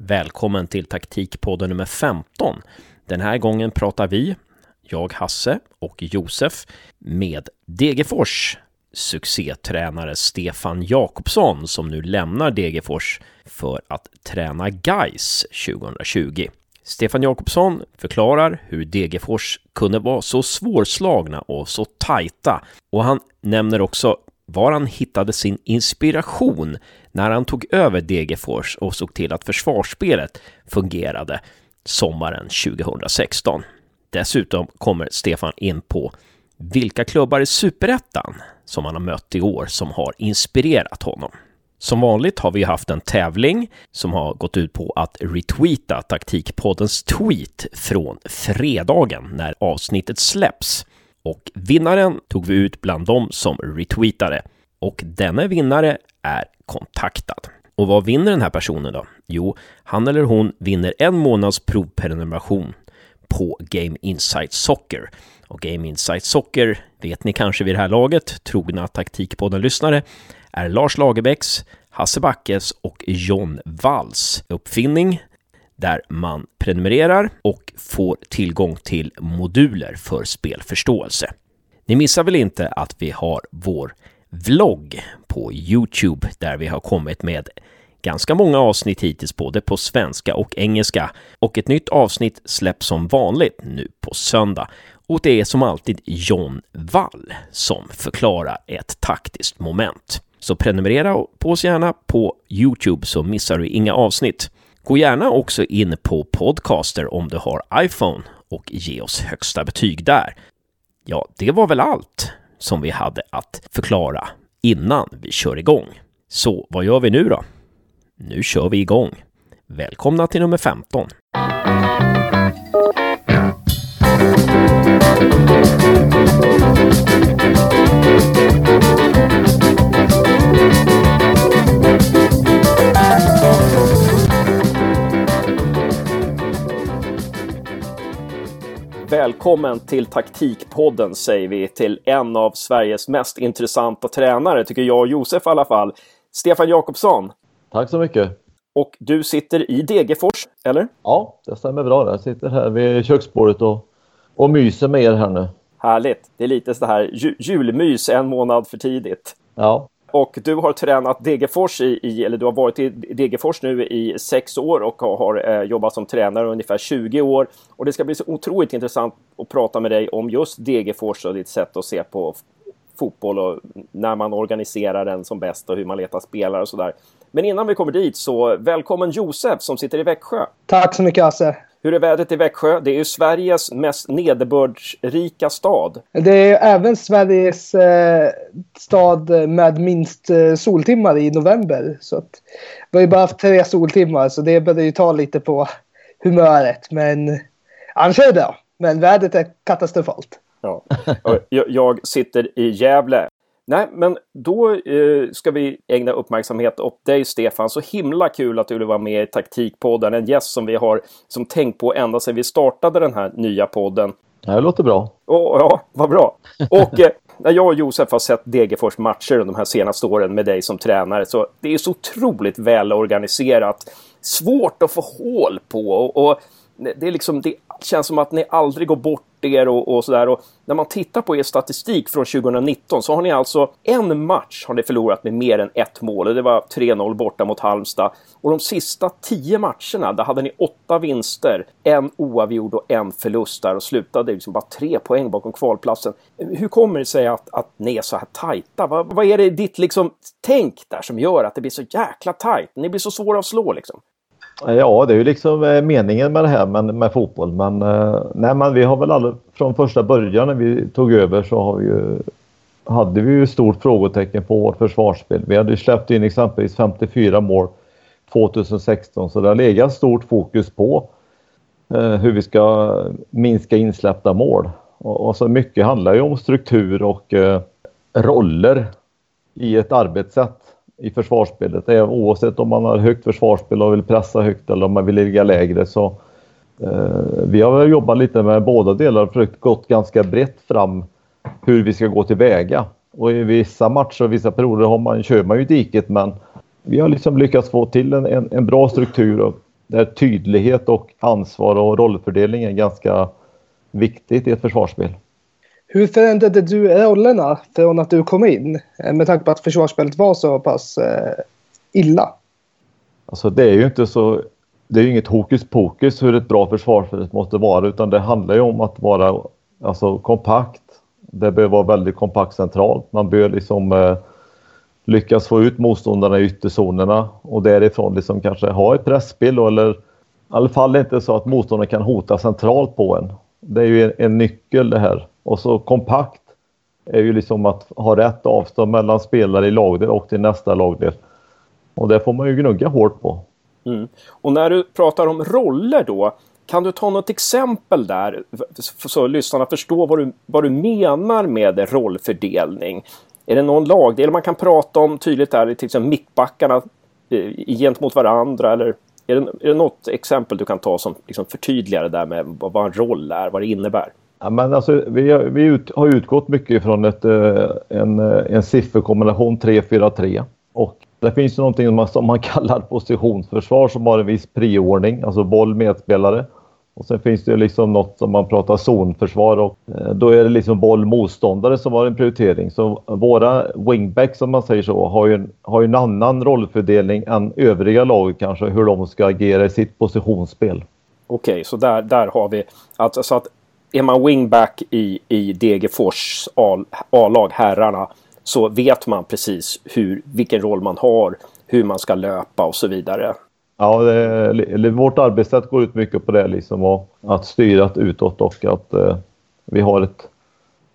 Välkommen till taktikpodden nummer 15. Den här gången pratar vi, jag Hasse och Josef, med Degerfors succétränare Stefan Jakobsson som nu lämnar Degerfors för att träna Geis 2020. Stefan Jakobsson förklarar hur Degerfors kunde vara så svårslagna och så tajta och han nämner också var han hittade sin inspiration när han tog över Degerfors och såg till att försvarsspelet fungerade sommaren 2016. Dessutom kommer Stefan in på vilka klubbar i superettan som han har mött i år som har inspirerat honom. Som vanligt har vi haft en tävling som har gått ut på att retweeta taktikpoddens tweet från fredagen när avsnittet släpps. Och vinnaren tog vi ut bland dem som retweetade. Och denna vinnare är kontaktad. Och vad vinner den här personen då? Jo, han eller hon vinner en månads provprenumeration på Game Insight Soccer. Och Game Insight Soccer vet ni kanske vid det här laget, trogna taktikpodden-lyssnare, är Lars Lagerbäcks, Hasse Backes och John Walls uppfinning där man prenumererar och får tillgång till moduler för spelförståelse. Ni missar väl inte att vi har vår vlogg på Youtube där vi har kommit med ganska många avsnitt hittills både på svenska och engelska och ett nytt avsnitt släpps som vanligt nu på söndag. Och det är som alltid John Wall som förklarar ett taktiskt moment. Så prenumerera på oss gärna på Youtube så missar du inga avsnitt. Gå gärna också in på Podcaster om du har iPhone och ge oss högsta betyg där. Ja, det var väl allt som vi hade att förklara innan vi kör igång. Så vad gör vi nu då? Nu kör vi igång. Välkomna till nummer 15. Välkommen till Taktikpodden säger vi till en av Sveriges mest intressanta tränare, tycker jag och Josef i alla fall. Stefan Jakobsson. Tack så mycket. Och du sitter i Degerfors, eller? Ja, det stämmer bra. Jag sitter här vid köksbordet och, och myser med er här nu. Härligt. Det är lite så här ju, julmys en månad för tidigt. Ja. Och du har tränat Degerfors i, i, eller du har varit i Degerfors nu i sex år och har eh, jobbat som tränare ungefär 20 år. Och det ska bli så otroligt intressant att prata med dig om just Degerfors och ditt sätt att se på fotboll och när man organiserar den som bäst och hur man letar spelare och sådär. Men innan vi kommer dit så välkommen Josef som sitter i Växjö. Tack så mycket Hasse. Hur är vädret i Växjö? Det är ju Sveriges mest nederbördsrika stad. Det är även Sveriges eh, stad med minst eh, soltimmar i november. Så att, vi har ju bara haft tre soltimmar så det börjar ju ta lite på humöret. Men annars är det bra. Men vädret är katastrofalt. Ja. Jag sitter i Gävle Nej, men då eh, ska vi ägna uppmärksamhet åt dig Stefan. Så himla kul att du vill vara med i Taktikpodden. En gäst som vi har som tänkt på ända sedan vi startade den här nya podden. Det låter bra. Oh, ja, vad bra. Och eh, när jag och Josef har sett Degerfors matcher de här senaste åren med dig som tränare så det är så otroligt välorganiserat. Svårt att få hål på och, och det, är liksom, det känns som att ni aldrig går bort er och, och sådär. Och när man tittar på er statistik från 2019 så har ni alltså en match har ni förlorat med mer än ett mål. Det var 3-0 borta mot Halmstad. Och de sista tio matcherna, där hade ni åtta vinster, en oavgjord och en förlust där och slutade liksom bara tre poäng bakom kvalplatsen. Hur kommer det sig att, att ni är så här tajta? Vad, vad är det i ditt liksom, tänk där som gör att det blir så jäkla tajt? Ni blir så svåra att slå liksom. Ja, det är ju liksom eh, meningen med det här med, med fotboll. Men, eh, nej, men vi har väl aldrig från första början när vi tog över så har vi ju, hade vi ju stort frågetecken på vårt försvarsspel. Vi hade släppt in exempelvis 54 mål 2016 så det har legat stort fokus på eh, hur vi ska minska insläppta mål. Och, och, så mycket handlar ju om struktur och eh, roller i ett arbetssätt i försvarsspelet. Oavsett om man har högt försvarsspel och vill pressa högt eller om man vill ligga lägre så eh, vi har jobbat lite med båda delar och försökt gått ganska brett fram hur vi ska gå tillväga. Och i vissa matcher och vissa perioder har man, kör man ju diket men vi har liksom lyckats få till en, en, en bra struktur och där tydlighet och ansvar och rollfördelning är ganska viktigt i ett försvarsspel. Hur förändrade du rollerna från att du kom in? Eh, med tanke på att försvarsspelet var så pass eh, illa. Alltså det är ju inte så... Det är ju inget hokus pokus hur ett bra försvarsspel måste vara utan det handlar ju om att vara alltså, kompakt. Det bör vara väldigt kompakt centralt. Man bör liksom eh, lyckas få ut motståndarna i ytterzonerna och därifrån liksom kanske ha ett pressspel eller i alla fall inte så att motståndaren kan hota centralt på en. Det är ju en, en nyckel det här. Och så kompakt är ju liksom att ha rätt avstånd mellan spelare i lagdel och till nästa lagdel. Och det får man ju gnugga hårt på. Mm. Och när du pratar om roller då, kan du ta något exempel där så lyssnarna förstår vad du, vad du menar med rollfördelning? Är det någon lagdel man kan prata om tydligt där, till exempel mittbackarna eh, gentemot varandra eller är det, är det något exempel du kan ta som liksom förtydligar det där med vad en roll är, vad det innebär? Ja, men alltså, vi, har, vi ut, har utgått mycket från ett, eh, en, eh, en sifferkombination 3-4-3. Och det finns ju någonting som man kallar positionsförsvar som har en viss priordning, alltså boll medspelare. Och sen finns det liksom något som man pratar zonförsvar och eh, då är det liksom boll motståndare som har en prioritering. Så våra wingbacks som man säger så har ju en, har ju en annan rollfördelning än övriga lag kanske hur de ska agera i sitt positionsspel. Okej, så där, där har vi alltså så att är man wingback i, i Degerfors A-lag, herrarna, så vet man precis hur, vilken roll man har, hur man ska löpa och så vidare. Ja, det, vårt arbetssätt går ut mycket på det liksom och att styra utåt och att eh, vi har ett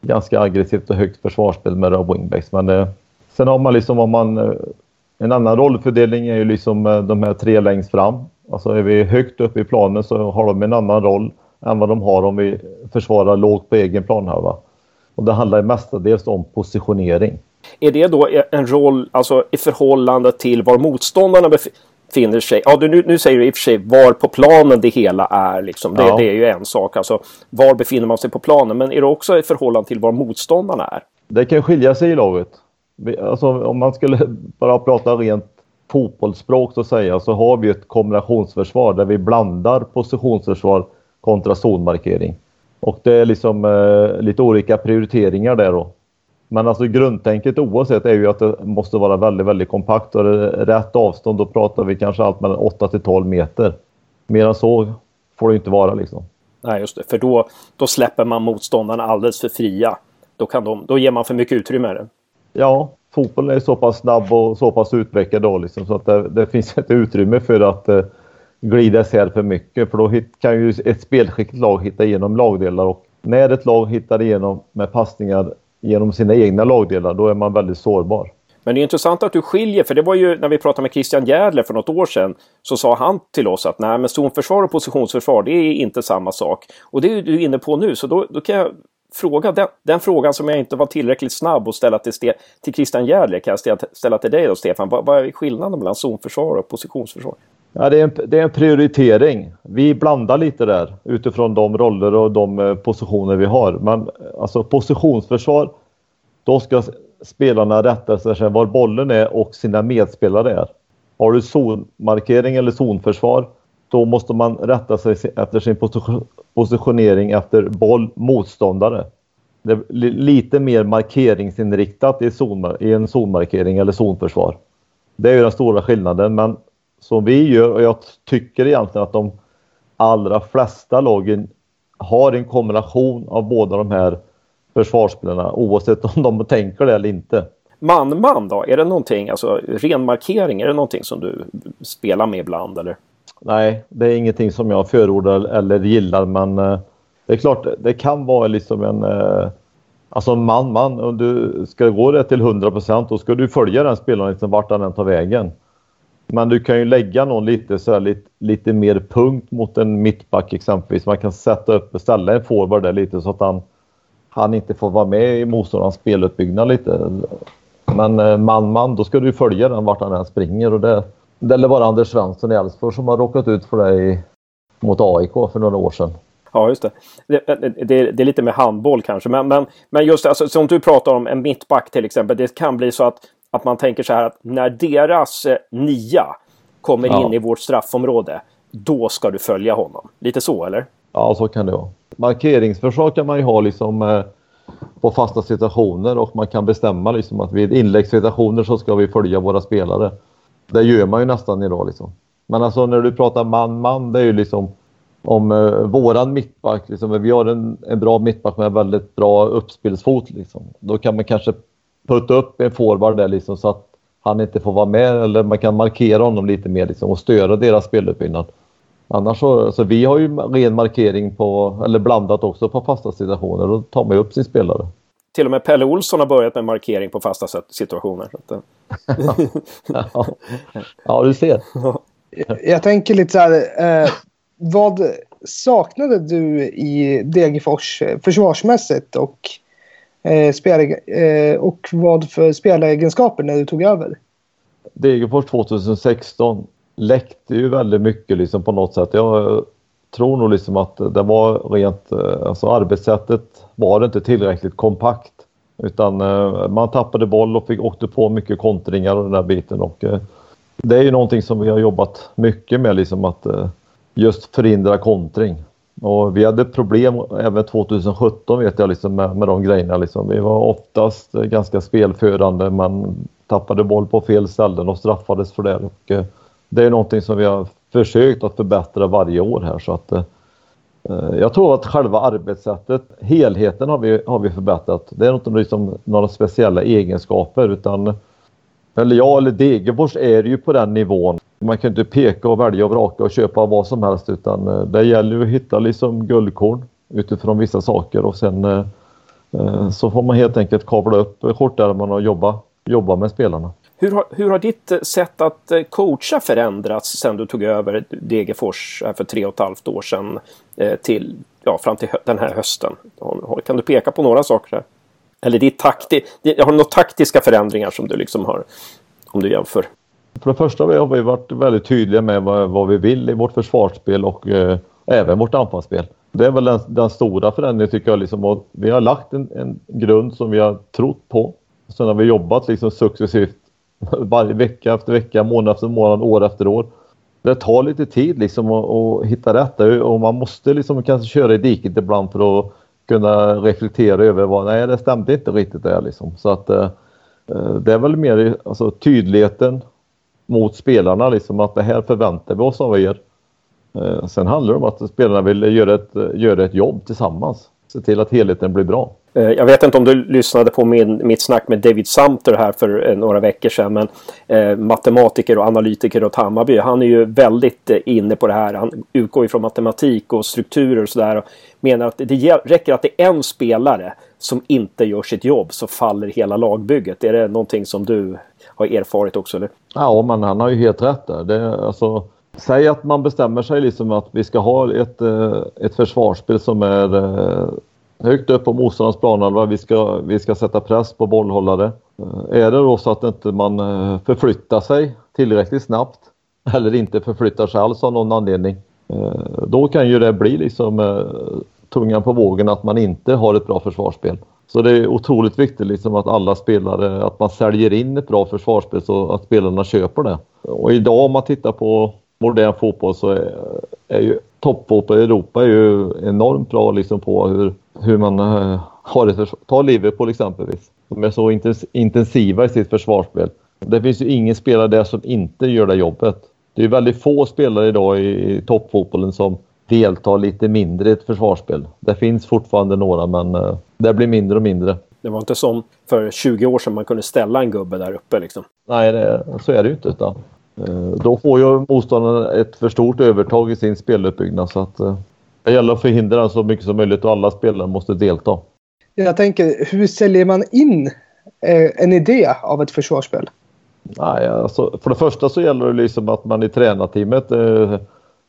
ganska aggressivt och högt försvarsspel med våra wingbacks. Men eh, sen har man liksom om man eh, en annan rollfördelning är ju liksom eh, de här tre längst fram. Alltså är vi högt upp i planen så har de en annan roll än vad de har om vi försvarar lågt på egen planhalva. Och det handlar mestadels om positionering. Är det då en roll alltså, i förhållande till var motståndarna befinner sig? Ja, du, nu, nu säger du i och för sig var på planen det hela är. Liksom. Det, ja. det är ju en sak. Alltså, var befinner man sig på planen? Men är det också i förhållande till var motståndarna är? Det kan skilja sig i laget. Alltså, om man skulle bara prata rent fotbollsspråk så säga så har vi ett kombinationsförsvar där vi blandar positionsförsvar kontra zonmarkering. Och det är liksom eh, lite olika prioriteringar där då. Men alltså grundtänket oavsett är ju att det måste vara väldigt, väldigt kompakt och rätt avstånd. Då pratar vi kanske allt mellan 8 till 12 meter. Mer än så får det inte vara liksom. Nej, just det. För då, då släpper man motståndarna alldeles för fria. Då, kan de, då ger man för mycket utrymme. Ja, fotbollen är så pass snabb och så pass utvecklad då liksom, så att det, det finns ett utrymme för att eh, glida isär för mycket för då kan ju ett spelskickligt lag hitta igenom lagdelar och när ett lag hittar igenom med passningar genom sina egna lagdelar då är man väldigt sårbar. Men det är intressant att du skiljer, för det var ju när vi pratade med Christian Järdler för något år sedan så sa han till oss att nej, men zonförsvar och positionsförsvar det är inte samma sak. Och det är du inne på nu, så då, då kan jag fråga den, den, frågan som jag inte var tillräckligt snabb att ställa till, Ste till Christian Järdler kan jag ställa till dig då Stefan. Vad, vad är skillnaden mellan zonförsvar och positionsförsvar? Ja, det, är en, det är en prioritering. Vi blandar lite där utifrån de roller och de eh, positioner vi har. Men eh, alltså positionsförsvar, då ska spelarna rätta sig efter var bollen är och sina medspelare är. Har du zonmarkering eller zonförsvar, då måste man rätta sig efter sin positionering efter boll motståndare. Det är lite mer markeringsinriktat i, zon, i en zonmarkering eller zonförsvar. Det är ju den stora skillnaden, men som vi gör och jag tycker egentligen att de allra flesta lagen har en kombination av båda de här försvarsspelarna oavsett om de tänker det eller inte. Man-man då? Är det någonting, alltså ren markering, är det någonting som du spelar med ibland eller? Nej, det är ingenting som jag förordar eller gillar men eh, det är klart, det kan vara liksom en eh, Alltså man-man, om du ska gå det till 100% då ska du följa den spelaren liksom vart han än tar vägen. Men du kan ju lägga någon lite, så här, lite, lite mer punkt mot en mittback exempelvis. Man kan sätta upp, ställa en forward där lite så att han, han inte får vara med i motståndarens speluppbyggnad lite. Men eh, man-man, då ska du följa den vart han än springer. Och det, det är bara Anders Svensson i Elfsborg som har råkat ut för det i, mot AIK för några år sedan. Ja, just det. Det, det. det, är lite med handboll kanske. Men, men, men just alltså, som du pratar om, en mittback till exempel. Det kan bli så att att man tänker så här att när deras eh, nia kommer ja. in i vårt straffområde då ska du följa honom. Lite så eller? Ja, så kan det vara. Markeringsförsvar kan man ju ha liksom eh, på fasta situationer och man kan bestämma liksom att vid inläggssituationer så ska vi följa våra spelare. Det gör man ju nästan idag liksom. Men alltså när du pratar man-man, det är ju liksom om eh, våran mittback, liksom, vi har en, en bra mittback med väldigt bra uppspelsfot. Liksom. Då kan man kanske putta upp en forward där liksom, så att han inte får vara med eller man kan markera honom lite mer liksom, och störa deras speluppbyggnad. Annars så, så vi har ju ren markering på, eller blandat också på fasta situationer. Då tar man ju upp sin spelare. Till och med Pelle Olsson har börjat med markering på fasta situationer. ja. ja, du ser. Jag tänker lite så här. Eh, vad saknade du i Degerfors eh, försvarsmässigt och, eh, spel, eh, och vad för spelegenskaper när du tog över? Degerfors 2016 läckte ju väldigt mycket liksom på något sätt. Jag tror nog liksom att det var rent, eh, alltså arbetssättet var inte tillräckligt kompakt. Utan eh, man tappade boll och fick, åkte på mycket kontringar och den där biten. Och, eh, det är ju någonting som vi har jobbat mycket med, liksom att eh, just förhindra kontring. Och vi hade problem även 2017 vet jag liksom med, med de grejerna. Liksom. Vi var oftast ganska spelförande men tappade boll på fel ställen och straffades för det. Och, eh, det är någonting som vi har försökt att förbättra varje år här. Så att, eh, eh jag tror att själva arbetssättet, helheten har vi, har vi förbättrat. Det är inte liksom några speciella egenskaper utan eller jag eller Degerfors är ju på den nivån. Man kan inte peka och välja och vraka och köpa vad som helst utan eh, det gäller att hitta liksom guldkorn utifrån vissa saker och sen eh, eh, så får man helt enkelt kavla upp skjortärmarna och jobba, jobba med spelarna. Hur har, hur har ditt sätt att coacha förändrats sedan du tog över Degerfors för tre och ett halvt år sedan till, ja, fram till den här hösten? Kan du peka på några saker? Här? Eller ditt takti har du några taktiska förändringar som du liksom har, om du jämför? För det första har vi varit väldigt tydliga med vad, vad vi vill i vårt försvarsspel och eh, även vårt anfallsspel. Det är väl den, den stora förändringen tycker jag. Liksom, vi har lagt en, en grund som vi har trott på. Sen har vi jobbat liksom successivt varje vecka efter vecka, månad efter månad, år efter år. Det tar lite tid liksom att, att hitta rätt och man måste liksom kanske köra i diket ibland för att kunna reflektera över vad, nej det stämde inte riktigt där liksom. Så att eh, eh det är väl mer alltså, tydligheten mot spelarna liksom att det här förväntar vi oss av er. Eh, sen handlar det om att spelarna vill göra ett, göra ett jobb tillsammans. Se till att helheten blir bra. Eh, jag vet inte om du lyssnade på min, mitt snack med David Sumter här för eh, några veckor sedan. Men eh, matematiker och analytiker åt Hammarby. Han är ju väldigt eh, inne på det här. Han utgår ifrån matematik och strukturer och sådär. Och menar att det räcker att det är en spelare som inte gör sitt jobb så faller hela lagbygget. Är det någonting som du har erfarit också? Eller? Ja, men han har ju helt rätt där. Det, alltså, säg att man bestämmer sig liksom att vi ska ha ett, eh, ett försvarsspel som är eh, högt upp på motståndarens planhalva. Vi ska, vi ska sätta press på bollhållare. Eh, är det då så att inte man förflyttar sig tillräckligt snabbt eller inte förflyttar sig alls av någon anledning. Då kan ju det bli liksom tungan på vågen att man inte har ett bra försvarsspel. Så det är otroligt viktigt liksom att alla spelare, att man säljer in ett bra försvarsspel så att spelarna köper det. Och idag om man tittar på modern fotboll så är, är ju toppfotboll i Europa är ju enormt bra liksom på hur, hur man äh, har det. Ta Liverpool exempelvis. De är så intensiva i sitt försvarsspel. Det finns ju ingen spelare där som inte gör det jobbet. Det är väldigt få spelare idag i, i toppfotbollen som deltar lite mindre i ett försvarsspel. Det finns fortfarande några men äh, det blir mindre och mindre. Det var inte som för 20 år sedan man kunde ställa en gubbe där uppe liksom. Nej, det, så är det ju inte. Utan Eh, då får ju motståndaren ett för stort övertag i sin speluppbyggnad så att eh, det gäller att förhindra den så mycket som möjligt och alla spelare måste delta. Jag tänker, hur säljer man in eh, en idé av ett försvarsspel? Nej, alltså, för det första så gäller det liksom att man i tränarteamet eh,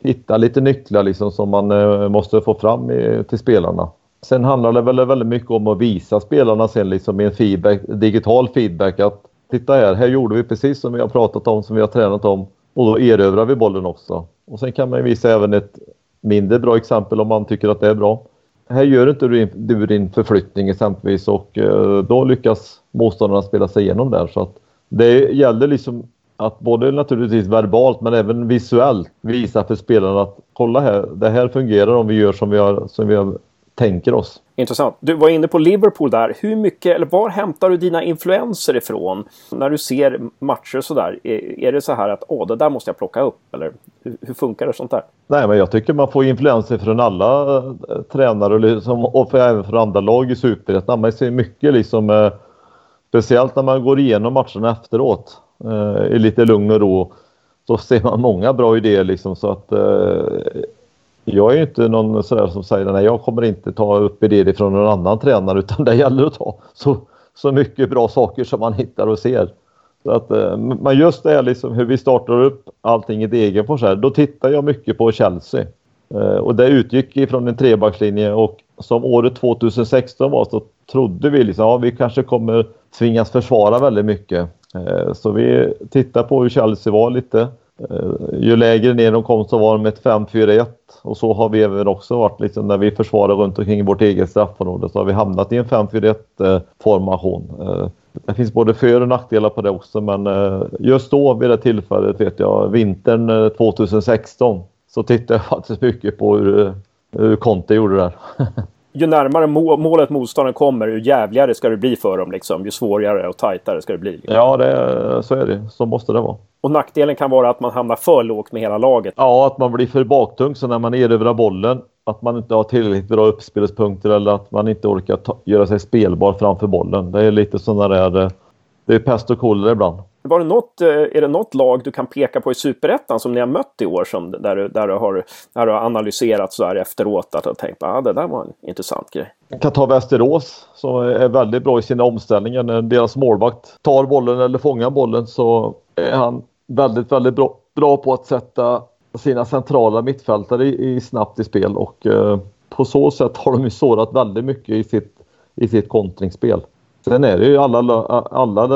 Hitta lite nycklar liksom som man eh, måste få fram till spelarna. Sen handlar det väl väldigt mycket om att visa spelarna sen liksom i en feedback, digital feedback att titta här, här gjorde vi precis som vi har pratat om, som vi har tränat om och då erövrar vi bollen också. Och sen kan man visa även ett mindre bra exempel om man tycker att det är bra. Här gör inte du din förflyttning exempelvis och eh, då lyckas motståndarna spela sig igenom där. Så att det gäller liksom att både naturligtvis verbalt men även visuellt visa för spelarna att kolla här, det här fungerar om vi gör som vi, har, som vi har, tänker oss. Intressant. Du var inne på Liverpool där. Hur mycket, eller var hämtar du dina influenser ifrån? När du ser matcher sådär, är, är det så här att åh, det där måste jag plocka upp? Eller hur, hur, funkar det sånt där? Nej, men jag tycker man får influenser från alla äh, tränare och, liksom, och för, även från andra lag i Superettan. Man ser mycket liksom, äh, speciellt när man går igenom matcherna efteråt Eh, i lite lugn och ro. Så ser man många bra idéer liksom så att eh, jag är inte någon sådär som säger att jag kommer inte ta upp idéer från någon annan tränare utan det gäller att ta så, så mycket bra saker som man hittar och ser. Så att, eh, men just det här liksom hur vi startar upp allting i Degerfors här, då tittar jag mycket på Chelsea. Eh, och det utgick ifrån en trebackslinje och som året 2016 var så trodde vi liksom, ja vi kanske kommer tvingas försvara väldigt mycket. Eh, så vi tittar på hur Chelsea var lite. Eh, ju lägre ner de kom så var de ett 5-4-1 och så har vi även också varit liksom när vi försvarar runt omkring vårt eget straffområde så har vi hamnat i en 5-4-1 eh, formation. Det finns både för och nackdelar på det också men just då vid det tillfället vet jag vintern 2016 så tittade jag faktiskt mycket på hur, hur Conte gjorde det ju närmare målet motståndaren kommer, ju jävligare ska det bli för dem. Liksom. Ju svårare och tajtare ska det bli. Liksom. Ja, det, så är det. Så måste det vara. Och nackdelen kan vara att man hamnar för lågt med hela laget. Ja, att man blir för baktung så när man erövrar bollen att man inte har tillräckligt bra uppspelspunkter eller att man inte orkar ta, göra sig spelbar framför bollen. Det är lite sådana där... Eh, det är pest och kolera ibland. Var det något, eh, är det något lag du kan peka på i Superettan som ni har mött i år som, där, du, där, du har, där du har analyserat så här efteråt att du har tänkt att ah, det där var en intressant grej? Jag kan ta Västerås som är väldigt bra i sina omställningar. När deras målvakt tar bollen eller fångar bollen så är han väldigt, väldigt bra, bra på att sätta sina centrala mittfältare i, i snabbt i spel och eh, på så sätt har de ju sårat väldigt mycket i sitt, i sitt kontringsspel. Sen är det ju alla, alla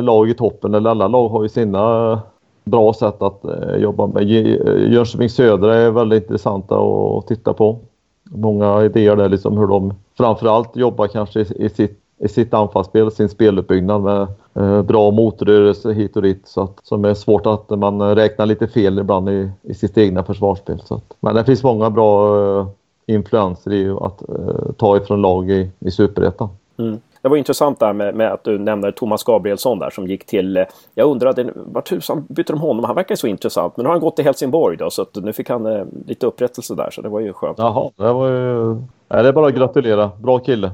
lag i toppen, eller alla lag har ju sina bra sätt att eh, jobba med. Eh, Jönköping Södra är väldigt intressanta att titta på. Många idéer där liksom hur de framförallt jobbar kanske i, sitt i sitt anfallsspel, sin speluppbyggnad med eh, bra motrörelse hit och dit. Så att, som är svårt att man räknar lite fel ibland i, i sitt egna försvarsspel. Så att, men det finns många bra influenser i att ta ifrån lag i, i Superettan. Mm. Det var intressant där med, med, att du nämnde Thomas Gabrielsson där som gick till... Eh, jag undrade, vad tusan bytte de honom? Han verkar så intressant. Men nu har han gått till Helsingborg då så att nu fick han eh, lite upprättelse där så det var ju skönt. Jaha, det var ju... Nej, det är bara att gratulera. Bra kille.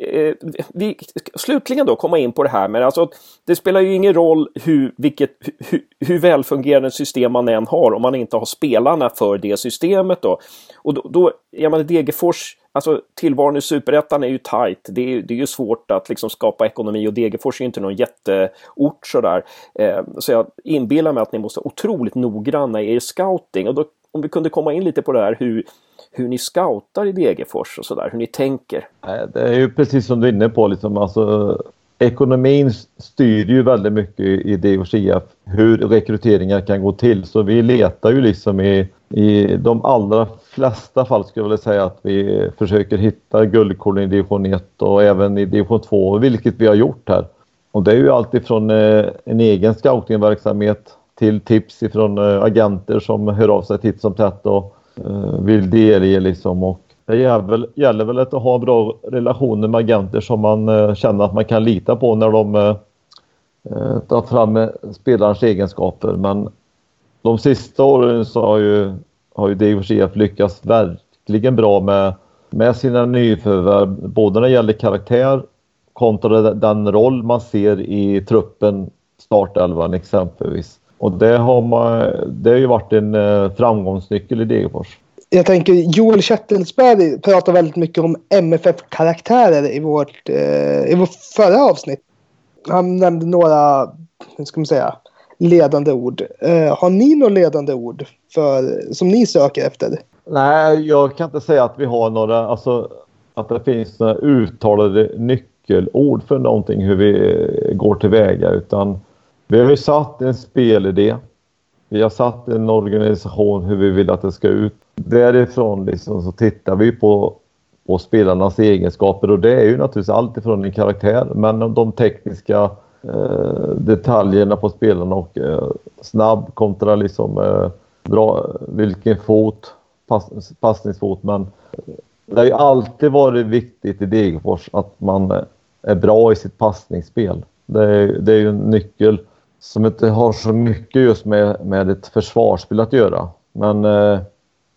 Eh, vi slutligen då komma in på det här med alltså det spelar ju ingen roll hur, vilket, hur, hur välfungerande system man än har om man inte har spelarna för det systemet då. Och då, då jag menar Degerfors, alltså tillvaron i superettan är ju tajt. Det är, det är ju svårt att liksom skapa ekonomi och Degerfors är ju inte någon jätteort sådär. Eh, så jag inbillar mig att ni måste vara otroligt noggranna i er scouting och då om vi kunde komma in lite på det här hur, hur ni scoutar i Degerfors och sådär, hur ni tänker. Det är ju precis som du är inne på, liksom, alltså, ekonomin styr ju väldigt mycket i DHCF hur rekryteringar kan gå till. Så vi letar ju liksom i, i de allra flesta fall skulle jag vilja säga att vi försöker hitta guldkorn i division 1 och även i division 2, vilket vi har gjort här. Och det är ju alltifrån eh, en egen scoutingverksamhet till tips ifrån eh, agenter som hör av sig titt som tätt och eh, vill delge liksom. Och det gäller, väl att ha bra relationer med agenter som man eh, känner att man kan lita på när de eh, eh, tar fram spelarens egenskaper. Men de sista åren så har ju, har ju Degerfors IF lyckats verkligen bra med, med sina nyförvärv, både när det gäller karaktär kontra den roll man ser i truppen, startelvan exempelvis. Och det har, man, det har ju varit en framgångsnyckel i Degerfors. Jag tänker Joel Kettelsberg pratar väldigt mycket om MFF-karaktärer i vårt, eh, i vårt förra avsnitt. Han nämnde några, hur ska man säga, ledande ord. Eh, har ni några ledande ord för, som ni söker efter? Nej, jag kan inte säga att vi har några, alltså att det finns några uttalade nyckelord för någonting hur vi går tillväga utan vi har ju satt en spelidé. Vi har satt en organisation hur vi vill att det ska ut. Därifrån liksom så tittar vi på, på spelarnas egenskaper och det är ju naturligtvis allt ifrån en karaktär men de tekniska eh, detaljerna på spelarna och eh, snabb kontra liksom eh, bra, vilken fot, pass, passningsfot. Men eh, det har ju alltid varit viktigt i Degerfors att man eh, är bra i sitt passningsspel. Det är, det är ju en nyckel som inte har så mycket just med, med ett försvarsspel att göra. Men eh,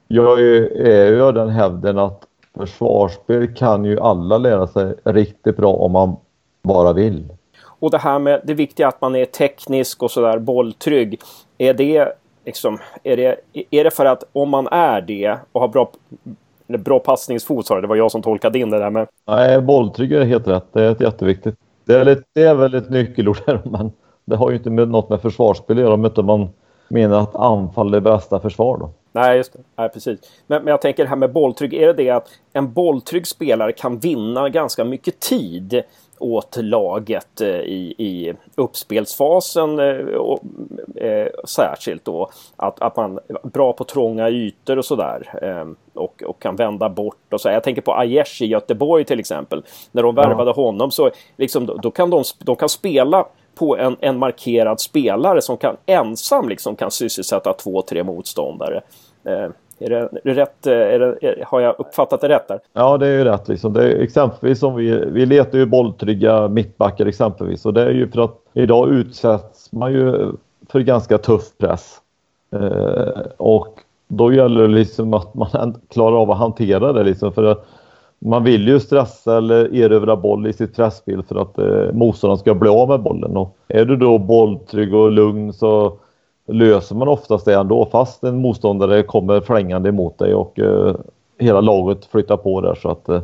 jag är ju av den hävden att försvarsspel kan ju alla lära sig riktigt bra om man bara vill. Och det här med det viktiga att man är teknisk och sådär bolltrygg. Är det liksom, är det, är det för att om man är det och har bra, bra passningsfot sa det var jag som tolkade in det där med. Nej, bolltrygg är helt rätt. Det är jätteviktigt. Det är, lite, det är väl ett nyckelord här, men det har ju inte med något med försvarsspel att göra om inte man menar att anfall är bästa försvar då. Nej, just det. Nej, precis. Men, men jag tänker det här med bolltrygg. Är det det att en bolltrygg spelare kan vinna ganska mycket tid åt laget eh, i, i uppspelsfasen eh, och, eh, särskilt då. Att, att man är bra på trånga ytor och sådär. Eh, och, och kan vända bort och så. Jag tänker på Aiesh i Göteborg till exempel. När de värvade ja. honom så liksom, då, då, kan de, de kan spela på en, en markerad spelare som kan ensam liksom kan sysselsätta två, tre motståndare. Eh, är det, är det rätt? Eh, är det, är, har jag uppfattat det rätt där? Ja, det är ju rätt. Liksom. Det är, exempelvis som vi, vi letar ju bolltrygga mittbackar exempelvis och det är ju för att idag utsätts man ju för ganska tuff press. Eh, och då gäller det liksom att man klarar av att hantera det liksom för att man vill ju stressa eller erövra boll i sitt pressspel för att eh, motståndaren ska bli av med bollen. Och är du då bolltrygg och lugn så löser man oftast det ändå fast en motståndare kommer flängande emot dig och eh, hela laget flyttar på där. Så att, eh,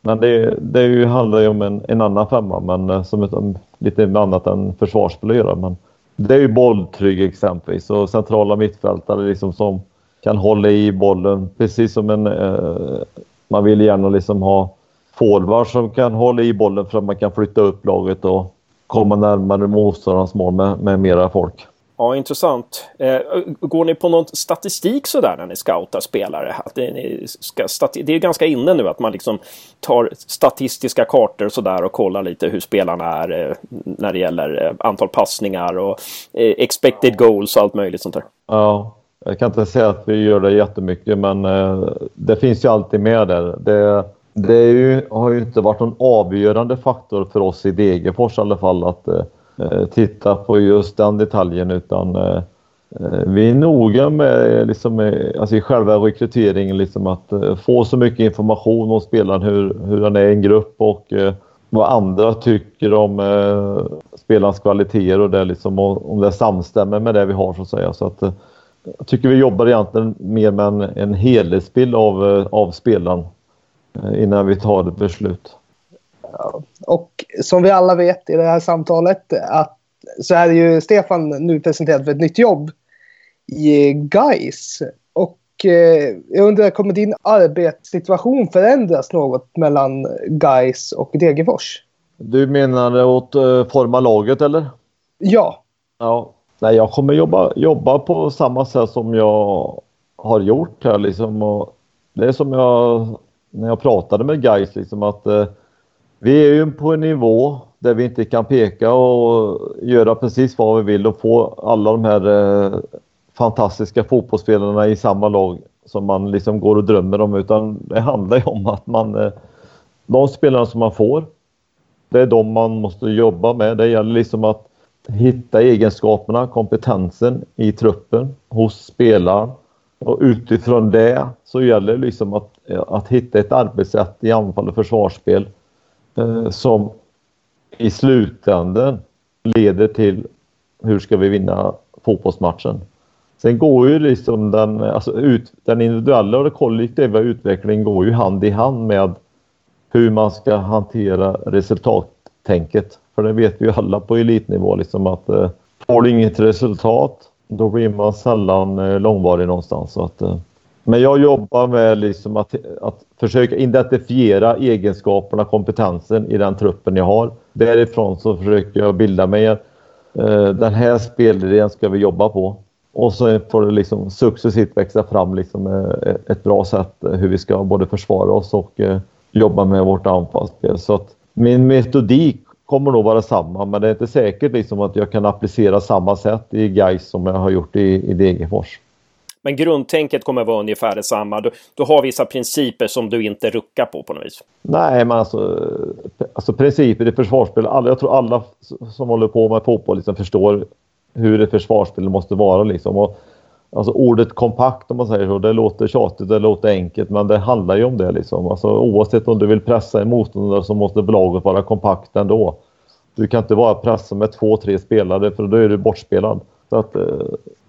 men det, det ju, handlar ju om en, en annan femma men eh, som ett, lite annat än försvarsspel att göra. Men det är ju bolltrygg exempelvis och centrala mittfältare liksom som kan hålla i bollen precis som en eh, man vill gärna liksom ha forwards som kan hålla i bollen för att man kan flytta upp laget och komma närmare motståndarens mål med, med mera folk. Ja, intressant. Eh, går ni på någon statistik sådär när ni scoutar spelare? Att det, ska, det är ganska inne nu att man liksom tar statistiska kartor sådär och kollar lite hur spelarna är eh, när det gäller eh, antal passningar och expected goals och allt möjligt sånt där. Ja, jag kan inte säga att vi gör det jättemycket men eh, det finns ju alltid med där. Det, det ju, har ju inte varit någon avgörande faktor för oss i Degerfors i alla fall att eh, eh titta på just den detaljen utan eh, eh vi är noga med eh, liksom, alltså i själva rekryteringen liksom att eh, få så mycket information om spelaren, hur, hur han är i en grupp och eh, vad andra tycker om eh, spelarens kvaliteter och det liksom, och, om det samstämmer med det vi har så att säga. Så att, jag tycker vi jobbar egentligen mer med en, en helhetsbild av, eh, av spelaren eh, innan vi tar ett beslut. Och som vi alla vet i det här samtalet att så är ju Stefan nu presenterad för ett nytt jobb i GAIS. Och eh, jag undrar, kommer din arbetssituation förändras något mellan GAIS och Degerfors? Du menar åt eh, forma laget eller? Ja. Ja, Nej, jag kommer jobba, jobba på samma sätt som jag har gjort här liksom. Och det är som jag när jag pratade med guys liksom att eh, vi är ju på en nivå där vi inte kan peka och göra precis vad vi vill och få alla de här eh, fantastiska fotbollsspelarna i samma lag som man liksom går och drömmer om utan det handlar ju om att man eh, de spelarna som man får det är de man måste jobba med. Det gäller liksom att hitta egenskaperna, kompetensen i truppen hos spelaren. Och utifrån det så gäller det liksom att, att hitta ett arbetssätt i anfall och försvarsspel eh, som i slutändan leder till hur ska vi vinna fotbollsmatchen. Sen går ju liksom den, alltså ut, den individuella och den kollektiva utvecklingen går ju hand i hand med hur man ska hantera resultat tänket. För det vet vi ju alla på elitnivå liksom att eh, får du inget resultat då blir man sällan eh, långvarig någonstans. Så att, eh, men jag jobbar med liksom att, att försöka identifiera egenskaperna, kompetensen i den truppen jag har. Därifrån så försöker jag bilda mig eh, den här spelidén ska vi jobba på. Och så får det liksom successivt växa fram liksom eh, ett bra sätt eh, hur vi ska både försvara oss och eh, jobba med vårt anfallsspel. Så att min metodik kommer nog vara samma, men det är inte säkert liksom att jag kan applicera samma sätt i Gais som jag har gjort i, i Degerfors. Men grundtänket kommer vara ungefär detsamma. Du, du har vissa principer som du inte ruckar på på något vis. Nej, men alltså, alltså principer i försvarsspel. Alla, jag tror alla som håller på med fotboll liksom förstår hur ett försvarsspel måste vara. Liksom. Och, alltså, ordet kompakt om man säger så, det låter tjatigt, det låter enkelt, men det handlar ju om det. Liksom. Alltså, oavsett om du vill pressa en motståndare så måste laget vara kompakt ändå. Du kan inte bara pressa med två, tre spelare för då är du bortspelad. Så att, eh,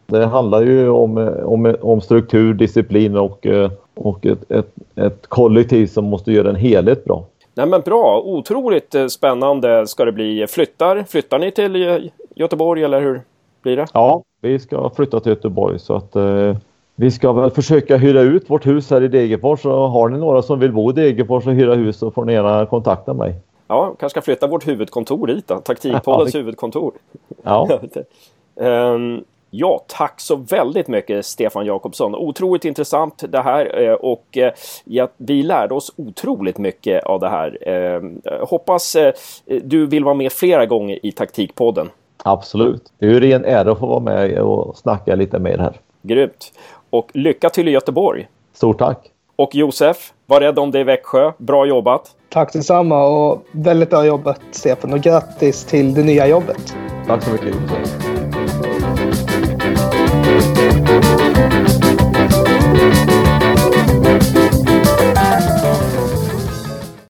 det handlar ju om, eh, om, eh, om struktur, disciplin och, och ett, ett, ett kollektiv som måste göra en helhet bra. Nej men bra, otroligt spännande ska det bli. Flyttar, flyttar ni till Göteborg eller hur blir det? Ja, vi ska flytta till Göteborg så att eh, vi ska väl försöka hyra ut vårt hus här i Degerfors. Och har ni några som vill bo i Degerfors och hyra hus så får ni gärna kontakta mig. Ja, kanske ska flytta vårt huvudkontor dit då. Taktikpoddens huvudkontor. Ja. um, Ja, tack så väldigt mycket Stefan Jakobsson. Otroligt intressant det här eh, och eh, vi lärde oss otroligt mycket av det här. Eh, hoppas du vill vara med flera gånger i Taktikpodden. Absolut. Det är ju en ära att få vara med och snacka lite mer här. Grymt. Och lycka till i Göteborg. Stort tack. Och Josef, var rädd om dig i Växjö. Bra jobbat. Tack detsamma och väldigt bra jobbat Stefan och grattis till det nya jobbet. Tack så mycket Josef.